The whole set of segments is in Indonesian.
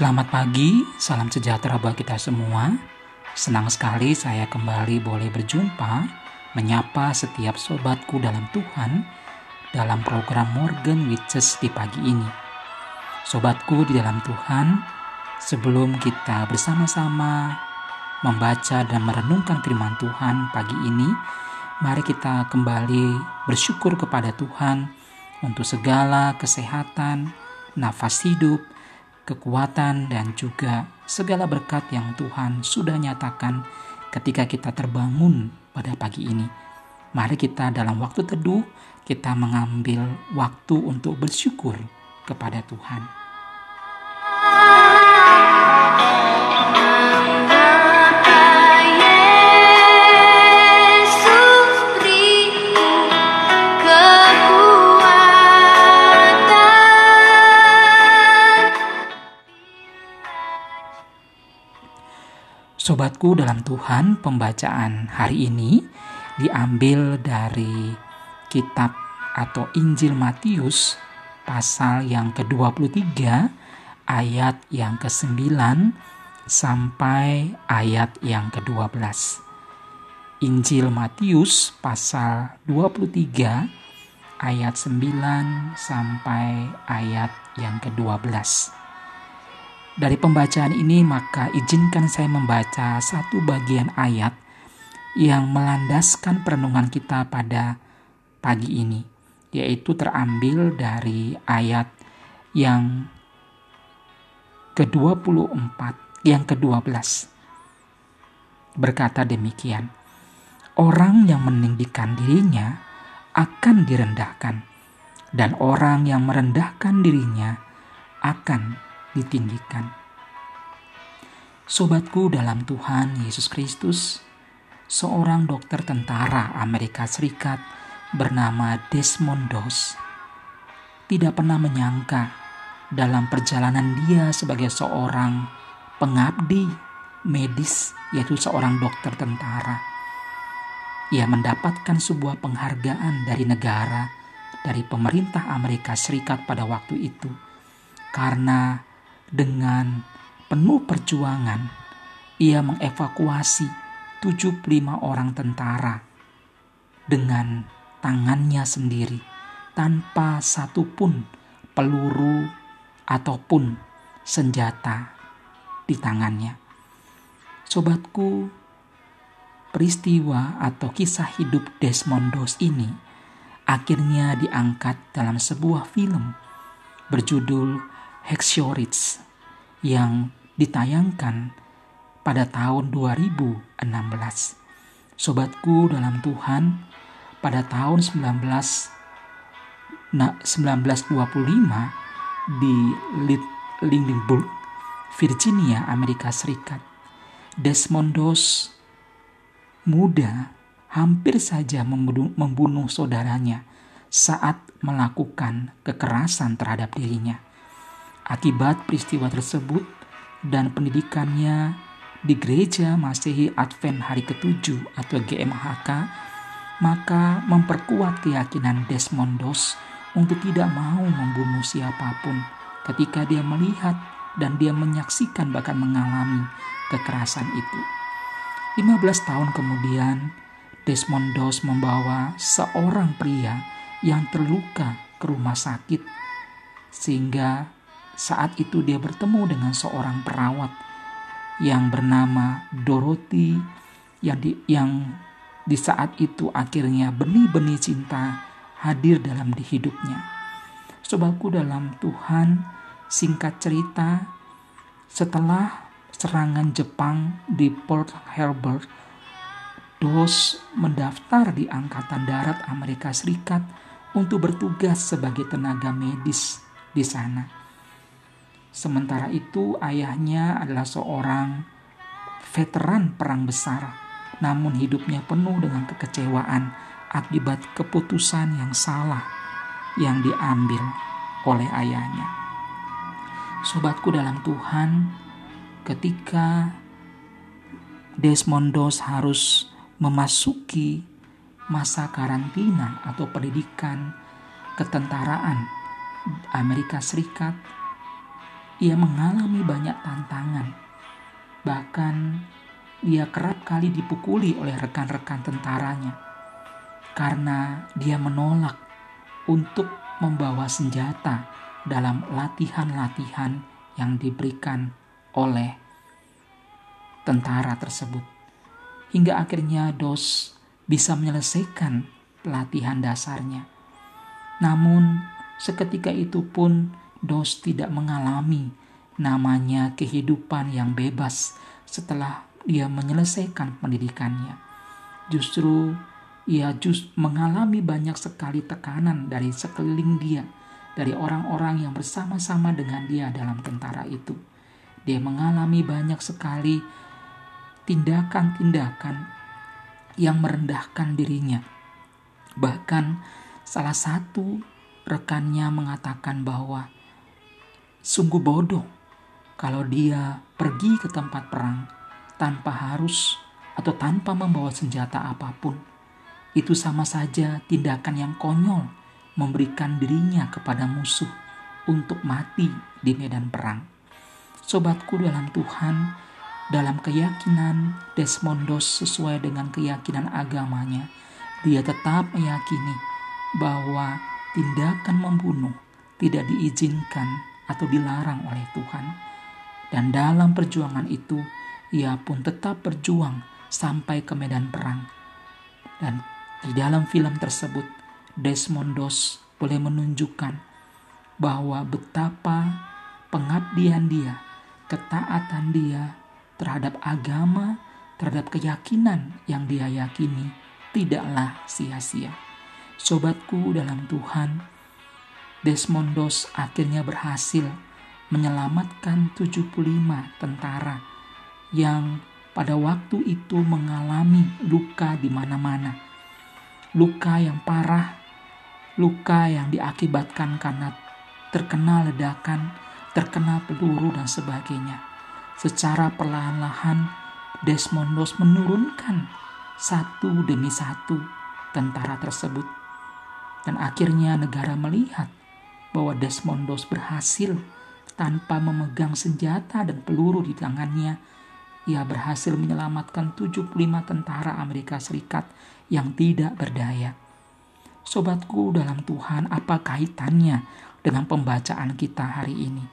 Selamat pagi, salam sejahtera bagi kita semua. Senang sekali saya kembali boleh berjumpa, menyapa setiap sobatku dalam Tuhan dalam program Morgan Witches di pagi ini. Sobatku di dalam Tuhan, sebelum kita bersama-sama membaca dan merenungkan firman Tuhan pagi ini, mari kita kembali bersyukur kepada Tuhan untuk segala kesehatan, nafas hidup, kekuatan, dan juga segala berkat yang Tuhan sudah nyatakan ketika kita terbangun pada pagi ini. Mari kita dalam waktu teduh, kita mengambil waktu untuk bersyukur kepada Tuhan. Sobatku dalam Tuhan, pembacaan hari ini diambil dari kitab atau Injil Matius pasal yang ke-23 ayat yang ke-9 sampai ayat yang ke-12. Injil Matius pasal 23 ayat 9 sampai ayat yang ke-12. Dari pembacaan ini maka izinkan saya membaca satu bagian ayat yang melandaskan perenungan kita pada pagi ini, yaitu terambil dari ayat yang ke-24, yang ke-12. Berkata demikian, orang yang meninggikan dirinya akan direndahkan, dan orang yang merendahkan dirinya akan ditinggikan. Sobatku dalam Tuhan Yesus Kristus, seorang dokter tentara Amerika Serikat bernama Desmond Doss tidak pernah menyangka dalam perjalanan dia sebagai seorang pengabdi medis yaitu seorang dokter tentara. Ia mendapatkan sebuah penghargaan dari negara, dari pemerintah Amerika Serikat pada waktu itu, karena dengan penuh perjuangan, ia mengevakuasi 75 orang tentara dengan tangannya sendiri tanpa satupun peluru ataupun senjata di tangannya. Sobatku, peristiwa atau kisah hidup Desmond Doss ini akhirnya diangkat dalam sebuah film berjudul Hexioritz yang ditayangkan pada tahun 2016. Sobatku dalam Tuhan, pada tahun 19 1925 di Lindbergh, Virginia, Amerika Serikat, Desmond Doss muda hampir saja membunuh saudaranya saat melakukan kekerasan terhadap dirinya. Akibat peristiwa tersebut dan pendidikannya di Gereja Masehi Advent Hari Ketujuh atau GMHK, maka memperkuat keyakinan Desmond Doss untuk tidak mau membunuh siapa pun ketika dia melihat dan dia menyaksikan bahkan mengalami kekerasan itu. 15 tahun kemudian, Desmond Doss membawa seorang pria yang terluka ke rumah sakit sehingga saat itu dia bertemu dengan seorang perawat yang bernama Dorothy yang di, yang di saat itu akhirnya benih-benih cinta hadir dalam di hidupnya. Sobatku dalam Tuhan, singkat cerita, setelah serangan Jepang di Port Harbor, Dos mendaftar di Angkatan Darat Amerika Serikat untuk bertugas sebagai tenaga medis di sana. Sementara itu ayahnya adalah seorang veteran perang besar, namun hidupnya penuh dengan kekecewaan akibat keputusan yang salah yang diambil oleh ayahnya. Sobatku dalam Tuhan, ketika Desmond Doss harus memasuki masa karantina atau pendidikan ketentaraan Amerika Serikat ia mengalami banyak tantangan. Bahkan dia kerap kali dipukuli oleh rekan-rekan tentaranya karena dia menolak untuk membawa senjata dalam latihan-latihan yang diberikan oleh tentara tersebut. Hingga akhirnya Dos bisa menyelesaikan pelatihan dasarnya. Namun seketika itu pun Dos tidak mengalami namanya kehidupan yang bebas setelah dia menyelesaikan pendidikannya. Justru ia just mengalami banyak sekali tekanan dari sekeliling dia, dari orang-orang yang bersama-sama dengan dia dalam tentara itu. Dia mengalami banyak sekali tindakan-tindakan yang merendahkan dirinya. Bahkan salah satu rekannya mengatakan bahwa Sungguh bodoh kalau dia pergi ke tempat perang tanpa harus atau tanpa membawa senjata apa pun. Itu sama saja tindakan yang konyol memberikan dirinya kepada musuh untuk mati di medan perang. Sobatku dalam Tuhan, dalam keyakinan Desmondos sesuai dengan keyakinan agamanya, dia tetap meyakini bahwa tindakan membunuh tidak diizinkan atau dilarang oleh Tuhan. Dan dalam perjuangan itu, ia pun tetap berjuang sampai ke medan perang. Dan di dalam film tersebut, Desmond Doss boleh menunjukkan bahwa betapa pengabdian dia, ketaatan dia terhadap agama, terhadap keyakinan yang dia yakini tidaklah sia-sia. Sobatku dalam Tuhan, Desmondos akhirnya berhasil menyelamatkan 75 tentara yang pada waktu itu mengalami luka di mana-mana. Luka yang parah, luka yang diakibatkan karena terkena ledakan, terkena peluru dan sebagainya. Secara perlahan-lahan Desmondos menurunkan satu demi satu tentara tersebut. Dan akhirnya negara melihat bahwa Desmondos berhasil tanpa memegang senjata dan peluru di tangannya. Ia berhasil menyelamatkan 75 tentara Amerika Serikat yang tidak berdaya. Sobatku dalam Tuhan, apa kaitannya dengan pembacaan kita hari ini?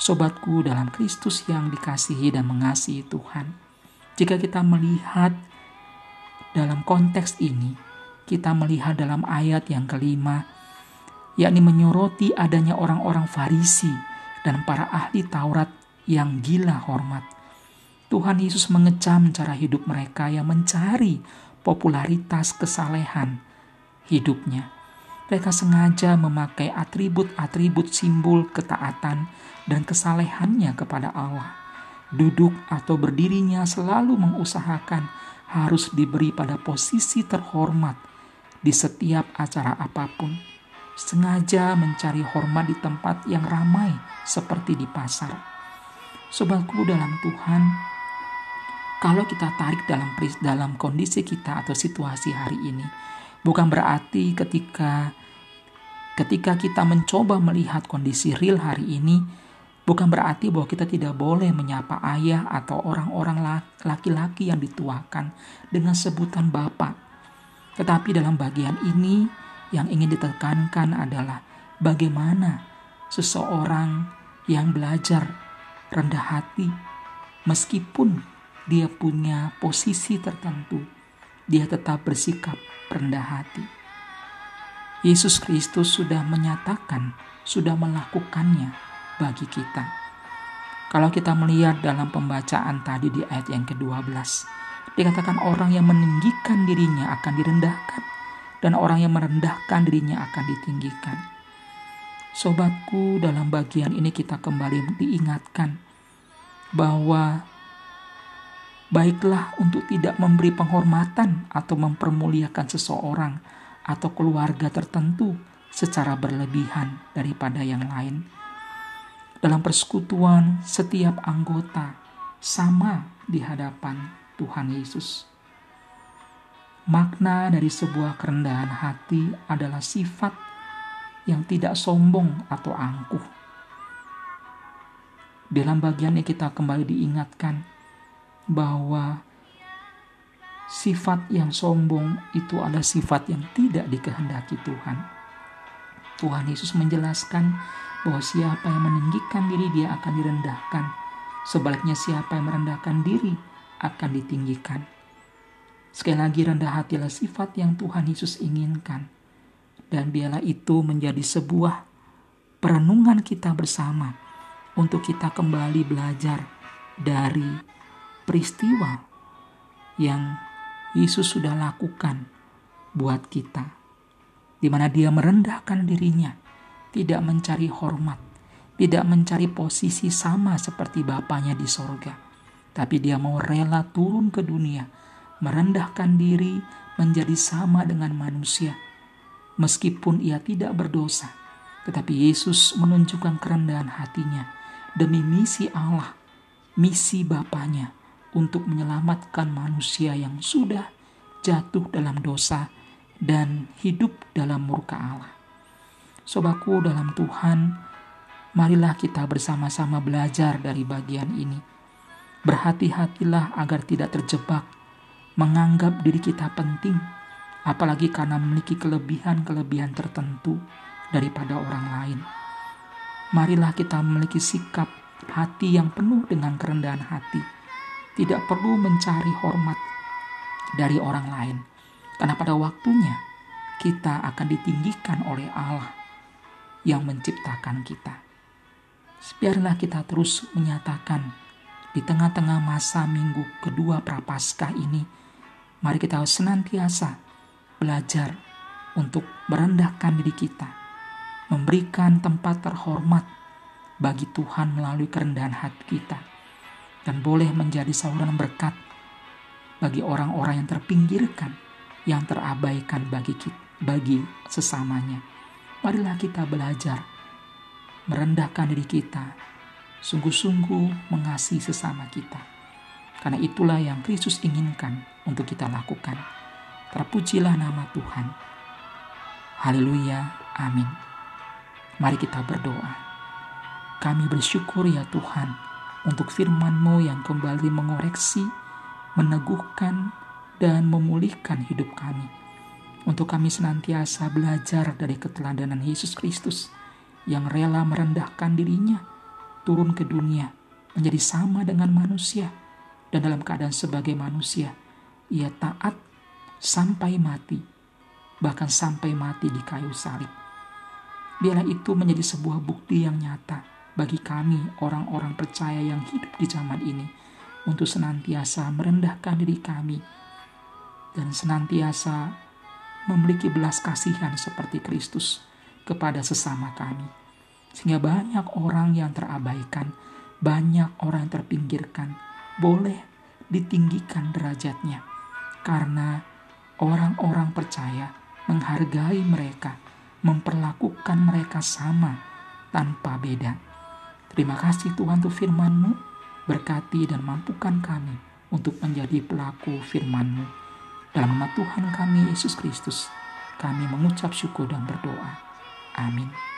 Sobatku dalam Kristus yang dikasihi dan mengasihi Tuhan. Jika kita melihat dalam konteks ini, kita melihat dalam ayat yang kelima, yakni menyoroti adanya orang-orang Farisi dan para ahli Taurat yang gila hormat. Tuhan Yesus mengecam cara hidup mereka yang mencari popularitas kesalehan hidupnya. Mereka sengaja memakai atribut-atribut simbol ketaatan dan kesalehannya kepada Allah. Duduk atau berdirinya selalu mengusahakan harus diberi pada posisi terhormat di setiap acara apa pun sengaja mencari hormat di tempat yang ramai seperti di pasar. Sobatku dalam Tuhan, kalau kita tarik dalam dalam kondisi kita atau situasi hari ini, bukan berarti ketika ketika kita mencoba melihat kondisi real hari ini, bukan berarti bahwa kita tidak boleh menyapa ayah atau orang-orang laki-laki yang dituakan dengan sebutan bapak. Tetapi dalam bagian ini, yang ingin ditekankan adalah bagaimana seseorang yang belajar rendah hati, meskipun dia punya posisi tertentu, dia tetap bersikap rendah hati. Yesus Kristus sudah menyatakan, sudah melakukannya bagi kita. Kalau kita melihat dalam pembacaan tadi di ayat yang ke-12, dikatakan orang yang meninggikan dirinya akan direndahkan dan orang yang merendahkan dirinya akan ditinggikan. Sobatku, dalam bagian ini kita kembali diingatkan bahwa baiklah untuk tidak memberi penghormatan atau mempermuliakan seseorang atau keluarga tertentu secara berlebihan daripada yang lain. Dalam persekutuan, setiap anggota sama di hadapan Tuhan Yesus. Makna dari sebuah kerendahan hati adalah sifat yang tidak sombong atau angkuh. Dalam bagian ini kita kembali diingatkan bahwa sifat yang sombong itu adalah sifat yang tidak dikehendaki Tuhan. Tuhan Yesus menjelaskan bahwa siapa yang meninggikan diri dia akan direndahkan. Sebaliknya siapa yang merendahkan diri akan ditinggikan. Sekali lagi rendah hatilah sifat yang Tuhan Yesus inginkan. Dan biarlah itu menjadi sebuah perenungan kita bersama untuk kita kembali belajar dari peristiwa yang Yesus sudah lakukan buat kita. Di mana dia merendahkan dirinya, tidak mencari hormat, tidak mencari posisi sama seperti Bapaknya di sorga. Tapi dia mau rela turun ke dunia merendahkan diri menjadi sama dengan manusia. Meskipun ia tidak berdosa, tetapi Yesus menunjukkan kerendahan hatinya demi misi Allah, misi Bapaknya untuk menyelamatkan manusia yang sudah jatuh dalam dosa dan hidup dalam murka Allah. Sobaku dalam Tuhan, marilah kita bersama-sama belajar dari bagian ini. Berhati-hatilah agar tidak terjebak menganggap diri kita penting, apalagi karena memiliki kelebihan-kelebihan tertentu daripada orang lain. Marilah kita memiliki sikap hati yang penuh dengan kerendahan hati, tidak perlu mencari hormat dari orang lain, karena pada waktunya kita akan ditinggikan oleh Allah yang menciptakan kita. Biarlah kita terus menyatakan di tengah-tengah masa minggu kedua Prapaskah ini, Mari kita senantiasa belajar untuk merendahkan diri kita, memberikan tempat terhormat bagi Tuhan melalui kerendahan hati kita, dan boleh menjadi saluran berkat bagi orang-orang yang terpinggirkan, yang terabaikan bagi kita, bagi sesamanya. Marilah kita belajar merendahkan diri kita, sungguh-sungguh mengasihi sesama kita karena itulah yang Kristus inginkan untuk kita lakukan. Terpujilah nama Tuhan. Haleluya. Amin. Mari kita berdoa. Kami bersyukur ya Tuhan untuk firman-Mu yang kembali mengoreksi, meneguhkan, dan memulihkan hidup kami. Untuk kami senantiasa belajar dari keteladanan Yesus Kristus yang rela merendahkan dirinya, turun ke dunia, menjadi sama dengan manusia, dan dalam keadaan sebagai manusia, ia taat sampai mati, bahkan sampai mati di kayu salib. Biarlah itu menjadi sebuah bukti yang nyata bagi kami orang-orang percaya yang hidup di zaman ini untuk senantiasa merendahkan diri kami dan senantiasa memiliki belas kasihan seperti Kristus kepada sesama kami. Sehingga banyak orang yang terabaikan, banyak orang yang terpinggirkan, boleh ditinggikan derajatnya karena orang-orang percaya menghargai mereka, memperlakukan mereka sama tanpa beda. Terima kasih Tuhan untuk firman-Mu, berkati dan mampukan kami untuk menjadi pelaku firman-Mu. Dalam nama Tuhan kami Yesus Kristus, kami mengucap syukur dan berdoa. Amin.